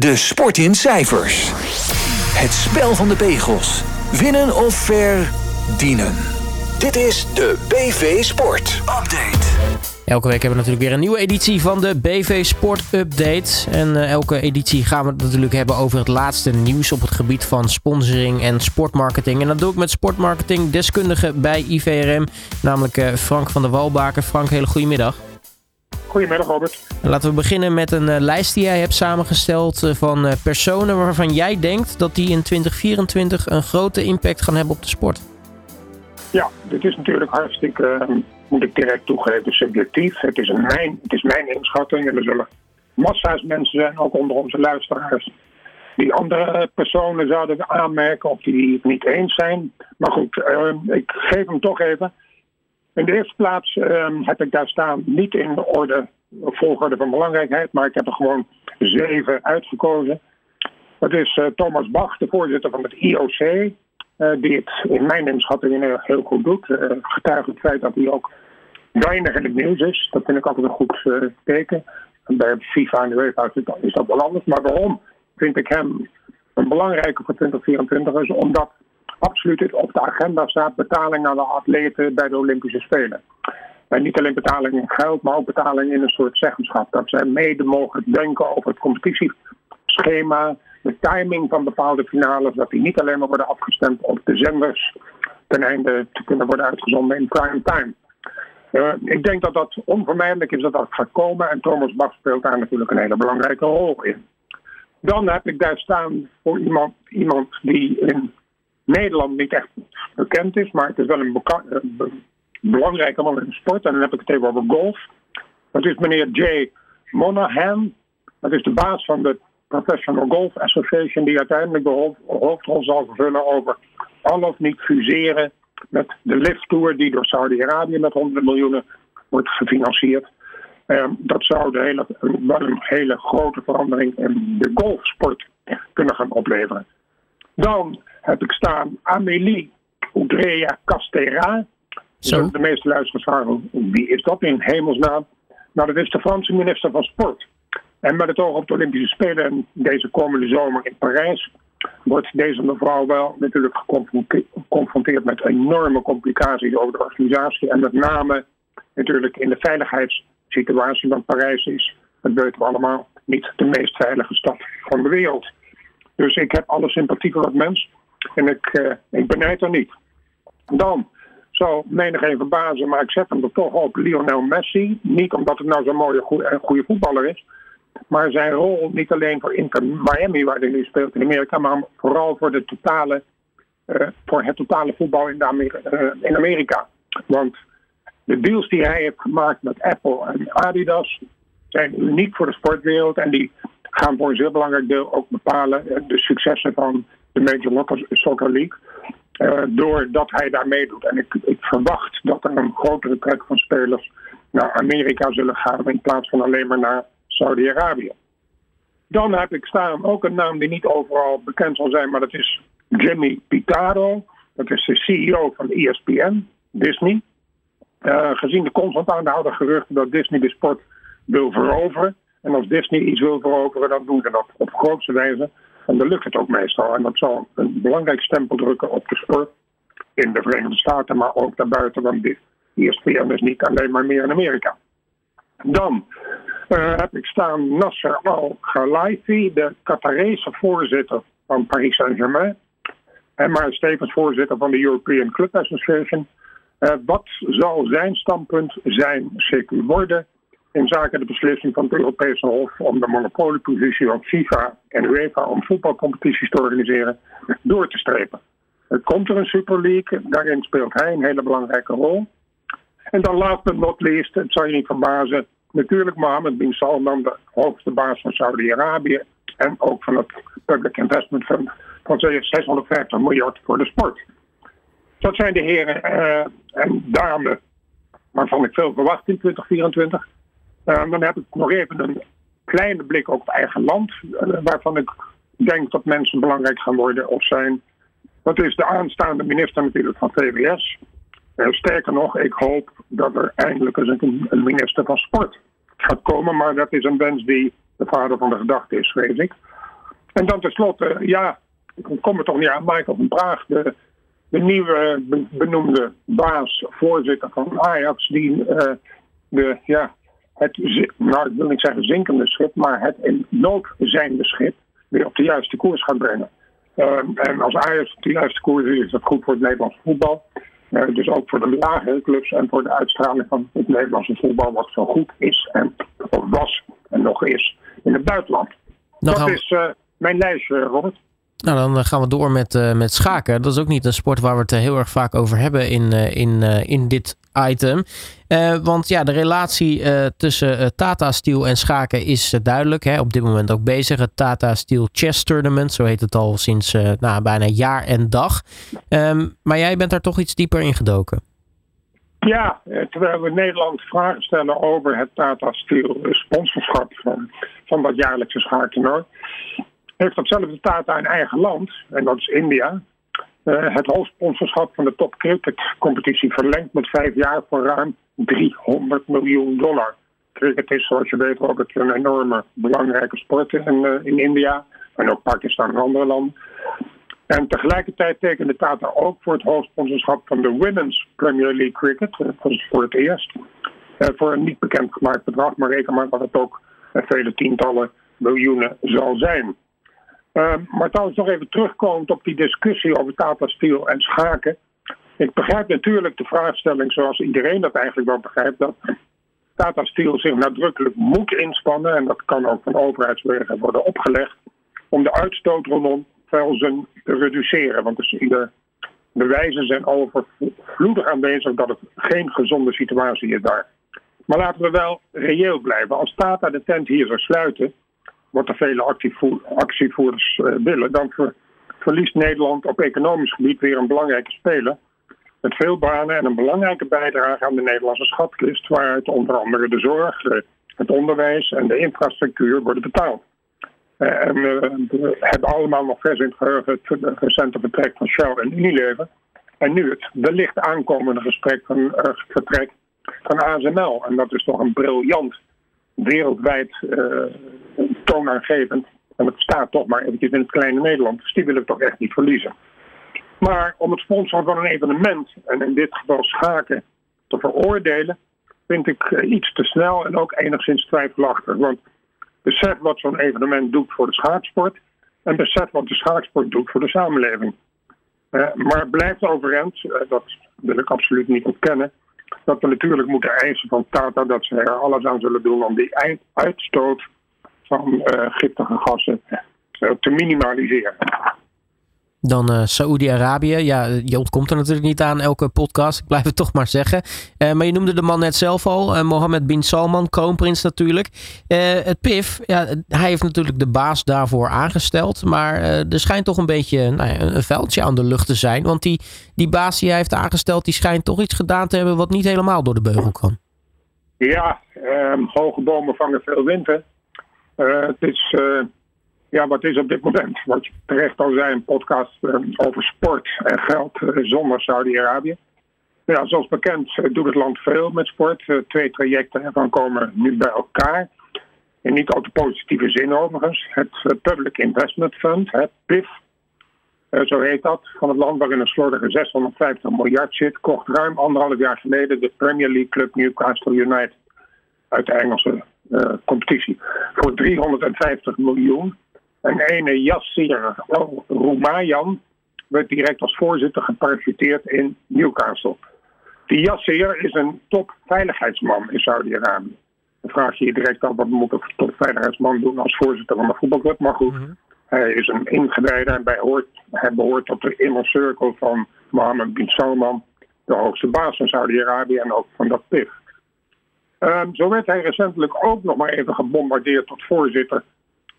De sport in cijfers. Het spel van de pegels. Winnen of verdienen. Dit is de BV Sport Update. Elke week hebben we natuurlijk weer een nieuwe editie van de BV Sport Update. En uh, elke editie gaan we het natuurlijk hebben over het laatste nieuws op het gebied van sponsoring en sportmarketing. En dat doe ik met sportmarketing deskundige bij IVRM, namelijk uh, Frank van der Walbaken. Frank, hele goede middag. Goedemiddag Robert. Laten we beginnen met een uh, lijst die jij hebt samengesteld uh, van uh, personen waarvan jij denkt dat die in 2024 een grote impact gaan hebben op de sport. Ja, dit is natuurlijk hartstikke, moet ik direct toegeven, subjectief. Het is, een mijn, het is mijn inschatting en er zullen massa's mensen zijn, ook onder onze luisteraars, die andere personen zouden aanmerken of die het niet eens zijn. Maar goed, ik geef hem toch even. In de eerste plaats um, heb ik daar staan niet in de orde, volgorde van belangrijkheid, maar ik heb er gewoon zeven uitgekozen. Dat is uh, Thomas Bach, de voorzitter van het IOC, uh, die het in mijn inschatting heel goed doet. Uh, getuige het feit dat hij ook weinig in het nieuws is. Dat vind ik altijd een goed teken. En bij FIFA en de UEFA is dat wel anders. Maar waarom vind ik hem een belangrijke voor 2024 is omdat absoluut op de agenda staat betaling aan de atleten bij de Olympische Spelen. En niet alleen betaling in geld, maar ook betaling in een soort zeggenschap. Dat zij mede mogen denken over het competitieschema, de timing van bepaalde finales, dat die niet alleen maar worden afgestemd op de zenders ten einde te kunnen worden uitgezonden in prime time. Uh, ik denk dat dat onvermijdelijk is dat dat gaat komen en Thomas Bach speelt daar natuurlijk een hele belangrijke rol in. Dan heb ik daar staan voor iemand, iemand die in Nederland niet echt bekend is, maar het is wel een belangrijke man in de sport. En dan heb ik het even over golf. Dat is meneer Jay Monahan. Dat is de baas van de Professional Golf Association, die uiteindelijk de hoofdrol zal vervullen over al of niet fuseren met de Lift Tour, die door Saudi-Arabië met honderden miljoenen wordt gefinancierd. Um, dat zou de hele, wel een hele grote verandering in de golfsport kunnen gaan opleveren. Dan heb ik staan Amélie Oudrea Castera. Zo. De meeste luisteraars vragen, wie is dat in hemelsnaam? Nou, dat is de Franse minister van Sport. En met het oog op de Olympische Spelen en deze komende zomer in Parijs... wordt deze mevrouw wel natuurlijk geconfronteerd met enorme complicaties over de organisatie. En met name natuurlijk in de veiligheidssituatie, want Parijs is, dat weten we allemaal, niet de meest veilige stad van de wereld. Dus ik heb alle sympathie voor dat mens. En ik, uh, ik benijd er niet. Dan zou menig even verbazen, maar ik zet hem er toch op Lionel Messi. Niet omdat het nou zo'n mooie goede, goede voetballer is. Maar zijn rol niet alleen voor Inter Miami, waar hij nu speelt in Amerika, maar vooral voor, de totale, uh, voor het totale voetbal in, Amerika, in Amerika. Want de deals die hij heeft gemaakt met Apple en Adidas zijn uniek voor de sportwereld. En die gaan voor een zeer belangrijk deel ook bepalen de successen van de Major Soccer League. Doordat hij daar meedoet. En ik, ik, verwacht dat er een grotere trek van spelers naar Amerika zullen gaan in plaats van alleen maar naar Saudi-Arabië. Dan heb ik staan ook een naam die niet overal bekend zal zijn, maar dat is Jimmy Pitaro. Dat is de CEO van ESPN, Disney. Uh, gezien de constant aanhouden geruchten dat Disney de sport wil veroveren. En als Disney iets wil veroveren, dan doen ze dat op grootste wijze en dan lukt het ook meestal. En dat zal een belangrijk stempel drukken op de sport in de Verenigde Staten, maar ook daarbuiten, want dit ESPN is niet alleen maar meer in Amerika. Dan uh, heb ik staan Nasser Al-Khelaifi, de Qatarese voorzitter van Paris Saint-Germain. En maar Stevens voorzitter van de European Club Association. Uh, wat zal zijn standpunt zijn, zeker worden, in zaken de beslissing van het Europese Hof om de monopoliepositie van FIFA en UEFA om voetbalcompetities te organiseren door te strepen. Er komt er een Super League, daarin speelt hij een hele belangrijke rol. En dan last but not least, het zal je niet verbazen, natuurlijk Mohammed bin Salman, de hoogste baas van Saudi-Arabië en ook van het Public Investment Fund van 650 miljard voor de sport. Dat zijn de heren uh, en dames waarvan ik veel verwacht in 2024. Uh, dan heb ik nog even een kleine blik op eigen land, uh, waarvan ik denk dat mensen belangrijk gaan worden of zijn. Dat is de aanstaande minister natuurlijk van VWS. Uh, sterker nog, ik hoop dat er eindelijk eens een, een, minister van sport gaat komen, maar dat is een wens die de vader van de gedachte is, weet ik. En dan tenslotte, ja, ik kom er toch niet aan, Michael van Praag, de, de nieuwe benoemde baas, voorzitter van Ajax, die de, ja, het, nou ik wil niet zeggen zinkende schip, maar het in nood zijnde schip weer op de juiste koers gaat brengen. Ehm, en als Ajax op de juiste koers is, is dat goed voor het Nederlandse voetbal. Uh, dus ook voor de lagere clubs en voor de uitstraling van het Nederlandse voetbal, wat zo goed is en of was en nog is in het buitenland. dat is uh, mijn lijstje, Robert. Nou, dan eh, gaan we door met, uh, met schaken. Dat is ook niet een sport waar we het heel erg vaak over hebben in, in, in dit item. want ja, de relatie tussen Tata Steel en schaken is duidelijk. Hè? Op dit moment ook bezig. Het Tata Steel Chess Tournament, zo heet het al sinds nou, bijna jaar en dag. Um, maar jij bent daar toch iets dieper in gedoken. Ja, terwijl we Nederland vragen stellen over het Tata Steel sponsorschap van, van dat jaarlijkse schaaktoernooi heeft datzelfde Tata in eigen land, en dat is India, uh, het hoofdsponsorschap van de top cricket competitie verlengd met vijf jaar voor ruim 300 miljoen dollar. Cricket is, zoals je weet, ook een enorme belangrijke sport in, uh, in India en ook Pakistan en andere landen. En tegelijkertijd tekende Tata ook voor het hoofdsponsorschap van de Women's Premier League Cricket. Dat is voor het eerst. Uh, voor een niet bekend gemaakt bedrag, maar reken maar dat het ook vele tientallen miljoenen zal zijn. Uh, maar trouwens nog even terugkomend op die discussie over Tata Steel en schaken. Ik begrijp natuurlijk de vraagstelling zoals iedereen dat eigenlijk wel begrijpt. Dat Tata Steel zich nadrukkelijk moet inspannen. En dat kan ook van overheidswegen worden opgelegd. Om de uitstoot rondom velzen te reduceren. Want dus de bewijzen zijn overvloedig aanwezig dat het geen gezonde situatie is daar. Maar laten we wel reëel blijven. Als Tata de tent hier zou sluiten wat er vele actievoerders uh, willen, dan verliest Nederland op economisch gebied weer een belangrijke speler. Met veel banen en een belangrijke bijdrage aan de Nederlandse schatkist, waaruit onder andere de zorg, eh, het onderwijs en de infrastructuur worden betaald. Uh, en we hebben allemaal nog vers in het geheugen het recente vertrek van Shell en Unilever. En nu het wellicht aankomende gesprek van, vertrek van ASML. En dat is toch een briljant wereldwijd toonaangevend. En het staat toch maar eventjes in het kleine Nederland. Dus die willen we toch echt niet verliezen. Maar om het sponsoren van een evenement, en in dit geval schaken, te veroordelen, vind ik eh, iets te snel en ook enigszins twijfelachtig. Want besef wat zo'n evenement doet voor de schaaksport en besef wat de schaaksport doet voor de samenleving. Uh, maar blijft overeind, uh, dat wil ik absoluut niet ontkennen, dat we natuurlijk moeten eisen van Tata dat ze er alles aan zullen doen om die uitstoot van uh, giftige gassen uh, te minimaliseren. Dan uh, Saoedi-Arabië. Ja, je ontkomt er natuurlijk niet aan elke podcast. Ik blijf het toch maar zeggen. Uh, maar je noemde de man net zelf al. Uh, Mohammed bin Salman, kroonprins natuurlijk. het PIF, ja, hij heeft natuurlijk de baas daarvoor aangesteld. Maar er schijnt toch een beetje nou ja, een vuiltje aan de lucht te zijn. Want die, die baas die hij heeft aangesteld, die schijnt toch iets gedaan te hebben wat niet helemaal door de beugel kan. Ja, ehm, hoge bomen vangen veel wind. Het is ja, wat is op dit moment, wat je terecht al zei, een podcast uh, over sport en geld zonder Saudi-Arabië. Ja, zoals bekend doet het land veel met sport. twee trajecten ervan komen nu bij elkaar. In niet al te positieve zin overigens. Het Public Investment Fund, het PIF, zo heet dat, van het land waarin een slordige 650 miljard zit, kocht ruim anderhalf jaar geleden de Premier League club Newcastle United uit de Engelse competitie voor 350 miljoen. En ene Yassir Roumayan werd direct als voorzitter geparachuteerd in Newcastle. Die Yassir is een topveiligheidsman in Saudi-Arabië. Dan vraag je je direct af wat moet een topveiligheidsman doen als voorzitter van een voetbalclub. Maar goed, mhm. hij is een ingewijde en hoort, hij behoort tot de inner circle van Mohammed bin Salman, de hoogste baas van Saudi-Arabië en ook van dat PIF. Um, zo werd hij recentelijk ook nog maar even gebombardeerd tot voorzitter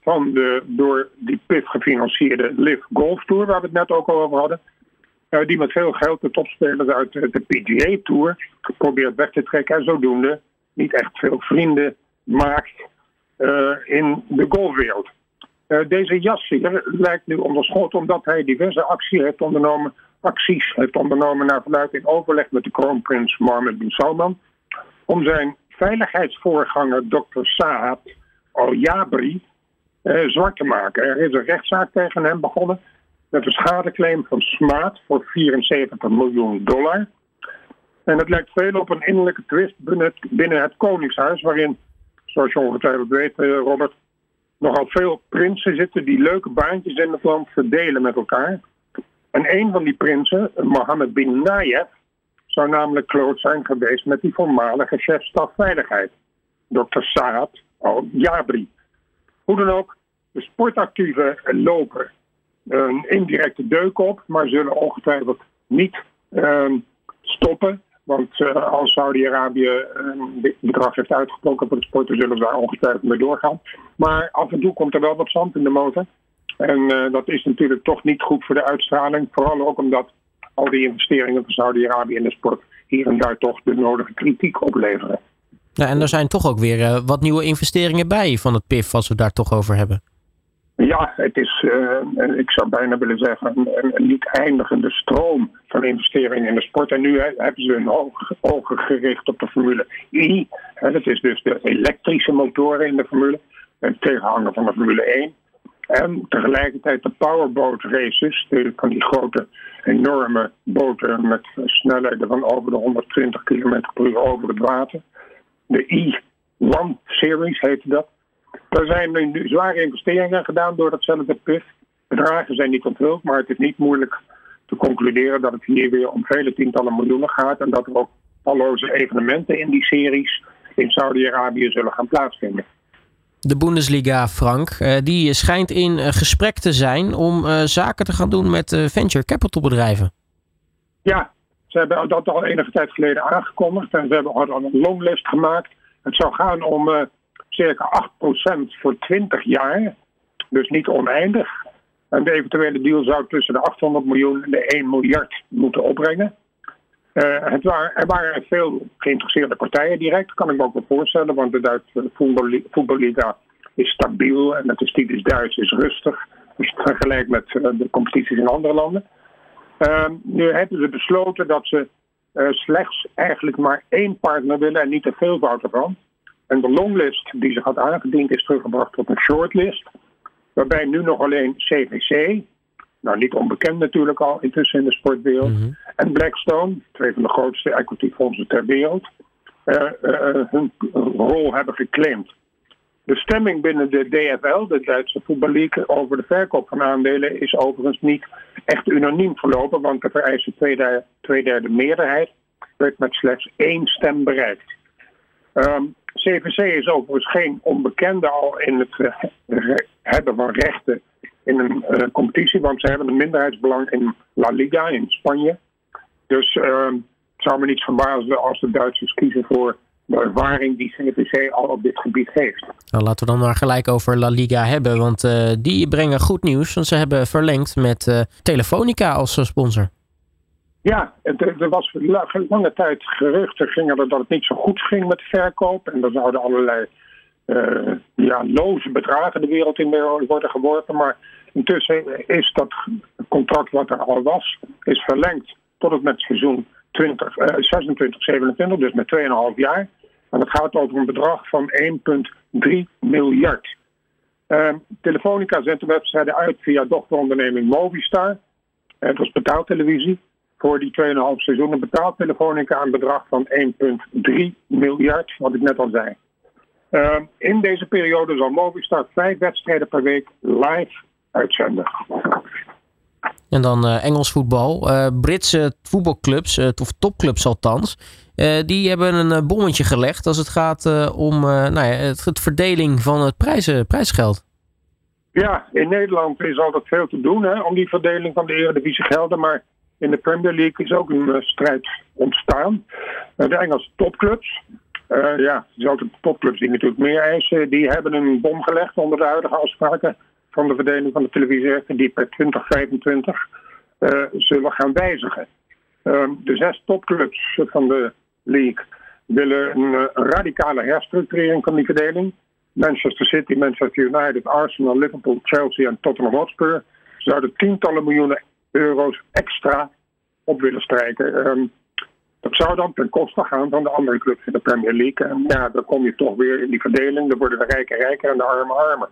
van de door die PIF gefinancierde Liv Golf Tour, waar we het net ook over hadden. Uh, die met veel geld de topspelers uit de PGA Tour probeert weg te trekken en zodoende niet echt veel vrienden maakt uh, in de golfwereld. Deze Yassir lijkt nu onder schot omdat hij diverse acties heeft ondernomen, acties heeft ondernomen naar verluid in overleg met de kroonprins Mohammed bin Salman om zijn veiligheidsvoorganger Dr. Saad al-Jabri zwart te maken. Er is een rechtszaak tegen hem begonnen met een schadeclaim van Smaat voor 74 miljoen dollar. En het lijkt veel op een innerlijke twist binnen het, Koningshuis, waarin, zoals je ongetwijfeld weet, Robert, nogal veel prinsen zitten die leuke baantjes in het land verdelen met elkaar. En een van die prinsen, Mohammed bin Nayef, zou namelijk close zijn geweest met die voormalige chef stafveiligheid, Dr. Saad al-Jabri. Hoe dan ook, de sportactieven lopen een indirecte deuk op, maar zullen ongetwijfeld niet uh, stoppen. Want uh, als Saudi-Arabië een uh, bedrag heeft uitgetrokken voor de sporten, zullen we daar ongetwijfeld mee doorgaan. Maar af en toe komt er wel wat zand in de motor. En uh, dat is natuurlijk toch niet goed voor de uitstraling. Vooral ook omdat al die investeringen van Saudi-Arabië in de sport hier en daar toch de nodige kritiek opleveren. Ja, en er zijn toch ook weer uh, wat nieuwe investeringen bij van het PIF, als we het daar toch over hebben. Ja, het is, uh, ik zou bijna willen zeggen, een, een, niet eindigende stroom van investeringen in de sport. En nu he, hebben ze hun ogen, ogen, gericht op de Formule I. He, dat is dus de elektrische motoren in de Formule, een tegenhanger van de Formule 1. En tegelijkertijd de powerboat races, de, van die grote, enorme boten met snelheden van over de 120 km per uur over het water. De E1 Series heette dat. Er zijn nu zware investeringen gedaan door datzelfde PIF. Bedragen zijn niet onthuld, maar het is niet moeilijk te concluderen dat het hier weer om vele tientallen miljoenen gaat. En dat er ook talloze evenementen in die series in Saudi-Arabië zullen gaan plaatsvinden. De Bundesliga, Frank, eh, die schijnt in eh, gesprek te zijn om eh, zaken te gaan doen met venture capital bedrijven. Ja, ze hebben dat al enige tijd geleden aangekondigd en ze hebben al een longlist gemaakt. Het zou gaan om circa 8% voor 20 jaar. Dus niet oneindig. En de eventuele deal zou tussen de 800 miljoen en de 1 miljard moeten opbrengen. Uh, het waren, er waren veel geïnteresseerde partijen direct, kan ik me ook wel voorstellen, want de Duitse voetballiga is stabiel en het is typisch Duits, is rustig. Het vergelijkt met uh, de competities in andere landen. Uh, nu hebben ze besloten dat ze slechts eigenlijk maar één partner willen en niet te veel ervan. En de longlist die zich had aangediend is teruggebracht tot een shortlist. Waarbij nu nog alleen CVC, nou niet onbekend natuurlijk al intussen in de sportwereld, mm-hmm. en Blackstone, twee van de grootste equity-fondsen ter wereld, uh, uh, hun rol hebben geclaimd. De stemming binnen de DFL, de Duitse voetballeague, over de verkoop van aandelen is overigens niet echt unaniem verlopen, want de vereiste tweederde, tweederde meerderheid werd met slechts één stem bereikt. Um, CVC is overigens geen onbekende al in het uh, hebben van rechten in een uh, competitie, want ze hebben een minderheidsbelang in La Liga in Spanje. Dus uh, het zou me niet verbazen als de Duitsers kiezen voor de ervaring die CVC al op dit gebied heeft. Nou, laten we dan maar gelijk over La Liga hebben, want uh, die brengen goed nieuws, want ze hebben verlengd met Telefonica als sponsor. Ja, er was lange tijd geruchten gingen er dat het niet zo goed ging met de verkoop. En er zouden allerlei uh, ja, loze bedragen de wereld in worden geworpen. Maar intussen is dat contract wat er al was, is verlengd tot het met seizoen 20, uh, 26, 27, dus met 2,5 jaar. En het gaat over een bedrag van 1,3 miljard. Uh, Telefonica zendt de wedstrijden uit via dochteronderneming Movistar. Het was betaaltelevisie voor die 2,5 seizoenen betaalt Telefonica een bedrag van 1,3 miljard, wat ik net al zei. Uh, in deze periode zal Movistar vijf wedstrijden per week live uitzenden. En dan uh, Engels voetbal. Uh, Britse voetbalclubs, uh, of topclubs althans, die hebben een bommetje gelegd als het gaat om nou ja, het, het, verdeling van het prijzen, prijsgeld. Ja, in Nederland is altijd veel te doen hè, om die verdeling van de Eredivisie gelden. Maar in de Premier League is ook een strijd ontstaan. De Engelse topclubs, uh, ja, dezelfde topclubs die natuurlijk meer eisen, die hebben een bom gelegd onder de huidige afspraken van de verdeling van de televisierechten die per 2025 zullen gaan wijzigen. Ehm, de zes topclubs van de league willen een radicale herstructurering van die verdeling. Manchester City, Manchester United, Arsenal, Liverpool, Chelsea en Tottenham Hotspur zouden tientallen miljoenen euro's extra op willen strijken. Um, dat zou dan ten koste gaan van de andere clubs in de Premier League. En ja, dan kom je toch weer in die verdeling. Dan worden de rijken rijker en de armen armer.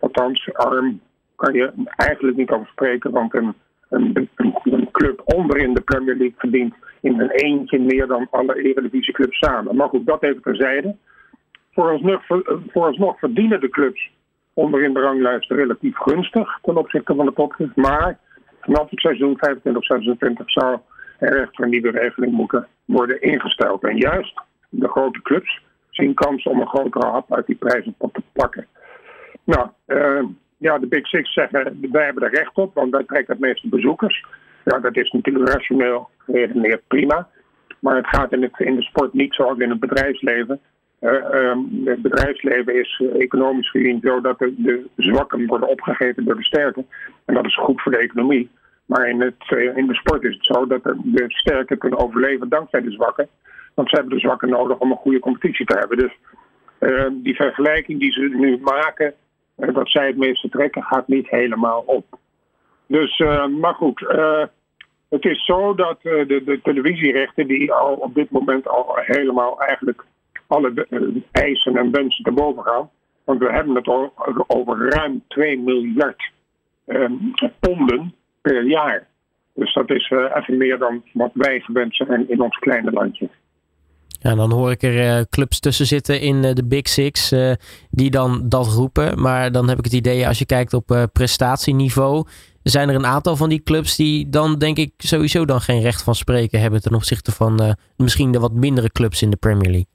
Althans, arm kan je eigenlijk niet over spreken, want een, een, een, club onderin de Premier League verdient in een eentje meer dan alle eredivisieclubs samen. Maar goed, dat even terzijde. Vooralsnog, vooralsnog verdienen de clubs onderin de ranglijst relatief gunstig ten opzichte van de topclubs. Maar vanaf het seizoen 25-26 zou er echt een nieuwe regeling moeten worden ingesteld. En juist de grote clubs zien kans om een grotere hap uit die prijzen te pakken. Nou, uh, ja, de Big Six zeggen wij hebben er recht op, want wij trekken het meeste bezoekers. Ja, dat is natuurlijk rationeel geredeneerd prima. Maar het gaat in, in de sport niet zoals in het bedrijfsleven. Uh, het bedrijfsleven is uh, economisch gezien zo dat de, de, zwakken worden opgegeten door de sterken. En dat is goed voor de economie. Maar in, uh, in de sport is het zo dat de, sterken kunnen overleven dankzij de zwakken. Want ze hebben de zwakken nodig om een goede competitie te hebben. Dus ehm, die vergelijking die ze nu maken, dat zij het meeste trekken, gaat niet helemaal op. Dus, maar goed, het is zo dat de, de televisierechten die al op dit moment al helemaal eigenlijk alle eh, eisen en wensen te boven gaan. Want we hebben het over ruim 2 miljard eh, ponden per jaar. Dus dat is uh, even meer dan wat wij gewend zijn in ons kleine landje. Ja, dan hoor ik er uh, clubs tussen zitten in uh, de Big Six die dan dat roepen. Maar dan heb ik het idee, als je kijkt op prestatieniveau, zijn er een aantal van die clubs die dan denk ik sowieso dan geen recht van spreken hebben ten opzichte van misschien de wat mindere clubs in de Premier League.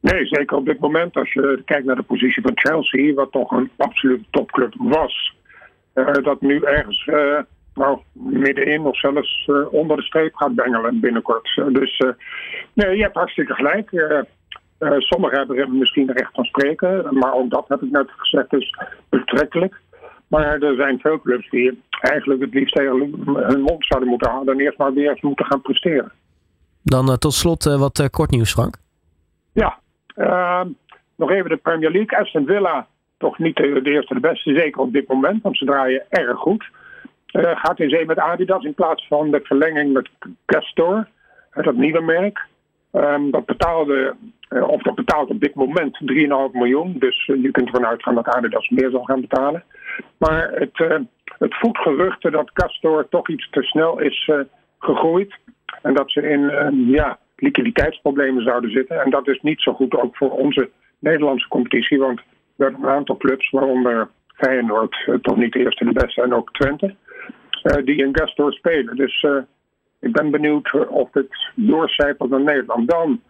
Nee, zeker op dit moment. Als je kijkt naar de positie van Chelsea, wat toch een absolute topclub was. Uh, dat nu ergens uh, nou, middenin of zelfs uh, onder de streep gaat bengelen binnenkort. dus nee, je hebt hartstikke gelijk. sommigen hebben misschien recht van spreken, maar ook dat heb ik net gezegd is betrekkelijk. Maar er zijn veel clubs die eigenlijk het liefst tegen hun mond zouden moeten houden en eerst maar weer moeten gaan presteren. Dan tot slot wat kort nieuws, Frank. Ja, uh, nog even de Premier League. Aston Villa, toch niet de, eerste de beste, zeker op dit moment, want ze draaien erg goed. Uh, gaat in zee met Adidas in plaats van de verlenging met Castor, dat nieuwe merk. Um, dat betaalde, uh, of dat betaalt op dit moment 3,5 miljoen. Dus je kunt ervan uitgaan dat Adidas meer zal gaan betalen. Maar het, het geruchten dat Castor toch iets te snel is gegroeid. En dat ze in ja, liquiditeitsproblemen zouden zitten. En dat is niet zo goed ook voor onze Nederlandse competitie. Want we hebben een aantal clubs, waaronder Feyenoord, toch niet de eerste de beste, en ook Twente, die in Gastor spelen. Dus uh, ik ben benieuwd of het doorcijpelt naar Nederland. Dan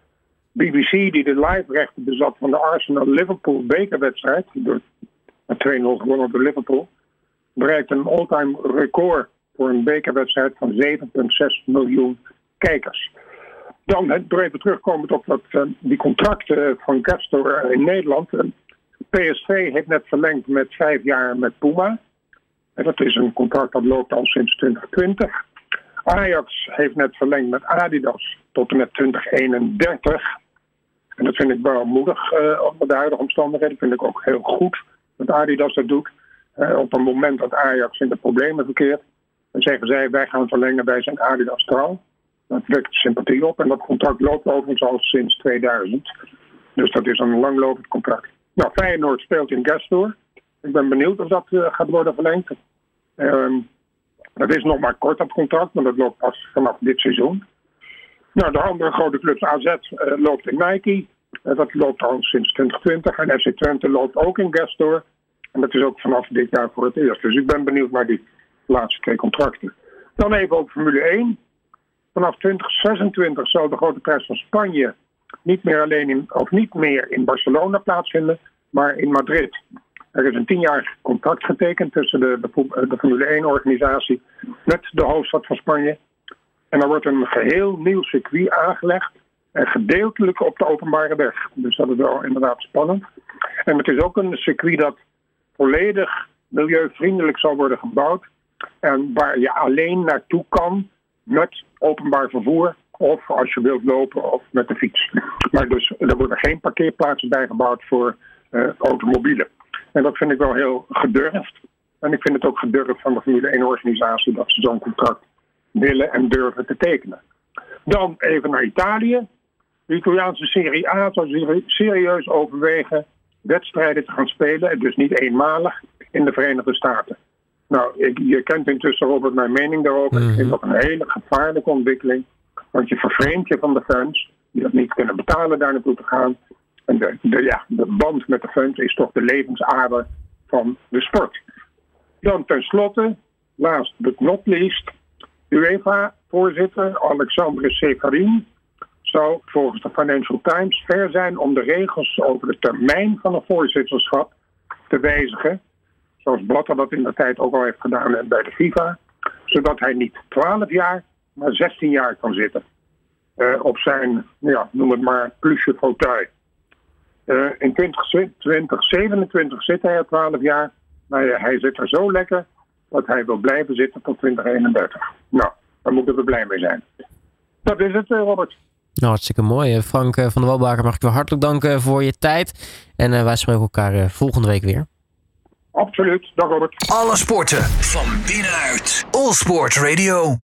BBC, die de live rechten bezat van de Arsenal-Liverpool bekerwedstrijd, door 2-0 gewonnen door Liverpool, bereikt een all-time record voor een bekerwedstrijd van 7,6 miljoen kijkers. Dan even terugkomen op dat, die contracten van Castor in Nederland. PSV heeft net verlengd met vijf jaar met Puma. Dat is een contract dat loopt al sinds 2020. Ajax heeft net verlengd met Adidas tot en met 2031. En dat vind ik wel moedig uh, onder de huidige omstandigheden. Dat vind ik ook heel goed dat Adidas dat doet. op een moment dat Ajax in de problemen verkeert. Dan zeggen zij, wij gaan verlengen, wij zijn Adidas trouw. Dat wekt sympathie op en dat contract loopt overigens al sinds 2000. Dus dat is een langlopend contract. Nou, Feyenoord speelt in Gastor. Ik ben benieuwd of dat uh, gaat worden verlengd. Dat is nog maar kort, dat contract, maar dat loopt pas vanaf dit seizoen. Nou, de andere grote clubs AZ uh, loopt in Nike. Uh, dat loopt al sinds 2020. En FC Twente loopt ook in Gastor. En dat is ook vanaf dit jaar voor het eerst. Dus ik ben benieuwd naar die laatste twee contracten. Dan even over Formule 1. Vanaf 2026 zal de grote prijs van Spanje niet meer alleen in, of niet meer in Barcelona plaatsvinden, maar in Madrid. Er is een tienjarig contract getekend tussen de, de, de Formule 1-organisatie met de hoofdstad van Spanje. En er wordt een geheel nieuw circuit aangelegd. En gedeeltelijk op de openbare weg. Dus dat is wel inderdaad spannend. En het is ook een circuit dat volledig milieuvriendelijk zal worden gebouwd. En waar je alleen naartoe kan met openbaar vervoer of als je wilt lopen of met de fiets. Maar dus er worden geen parkeerplaatsen bijgebouwd voor uh, automobielen. En dat vind ik wel heel gedurfd. En ik vind het ook gedurfd van de Formule 1-organisatie dat ze zo'n contract willen en durven te tekenen. Dan even naar Italië. De Italiaanse Serie A zou serieus overwegen wedstrijden te gaan spelen, dus niet eenmalig, in de Verenigde Staten. Nou, ik, je kent intussen Robert mijn mening daarover. Ik vind dat een hele gevaarlijke ontwikkeling. Want je vervreemdt je van de fans die dat niet kunnen betalen daar naartoe te gaan. En de, ja, de band met de fans is toch de levensader van de sport. Dan tenslotte, last but not least, UEFA-voorzitter Alexandre Seferin zou volgens de Financial Times ver zijn om de regels over de termijn van een voorzitterschap te wijzigen. Zoals Blatter dat in de tijd ook al heeft gedaan bij de FIFA. Zodat hij niet 12 jaar, maar 16 jaar kan zitten. Uh, op zijn, ja, noem het maar, plusje fauteuil. Uh, in 2027 zit hij al 12 jaar. Maar hij zit er zo lekker dat hij wil blijven zitten tot 2031. Nou, daar moeten we blij mee zijn. Dat is het, Robert. Nou, hartstikke mooi. Frank van der Welbaker, mag ik je hartelijk danken voor je tijd. En wij spreken elkaar volgende week weer. Absoluut. Dag Robert. Alle sporten van binnenuit. All Sport Radio.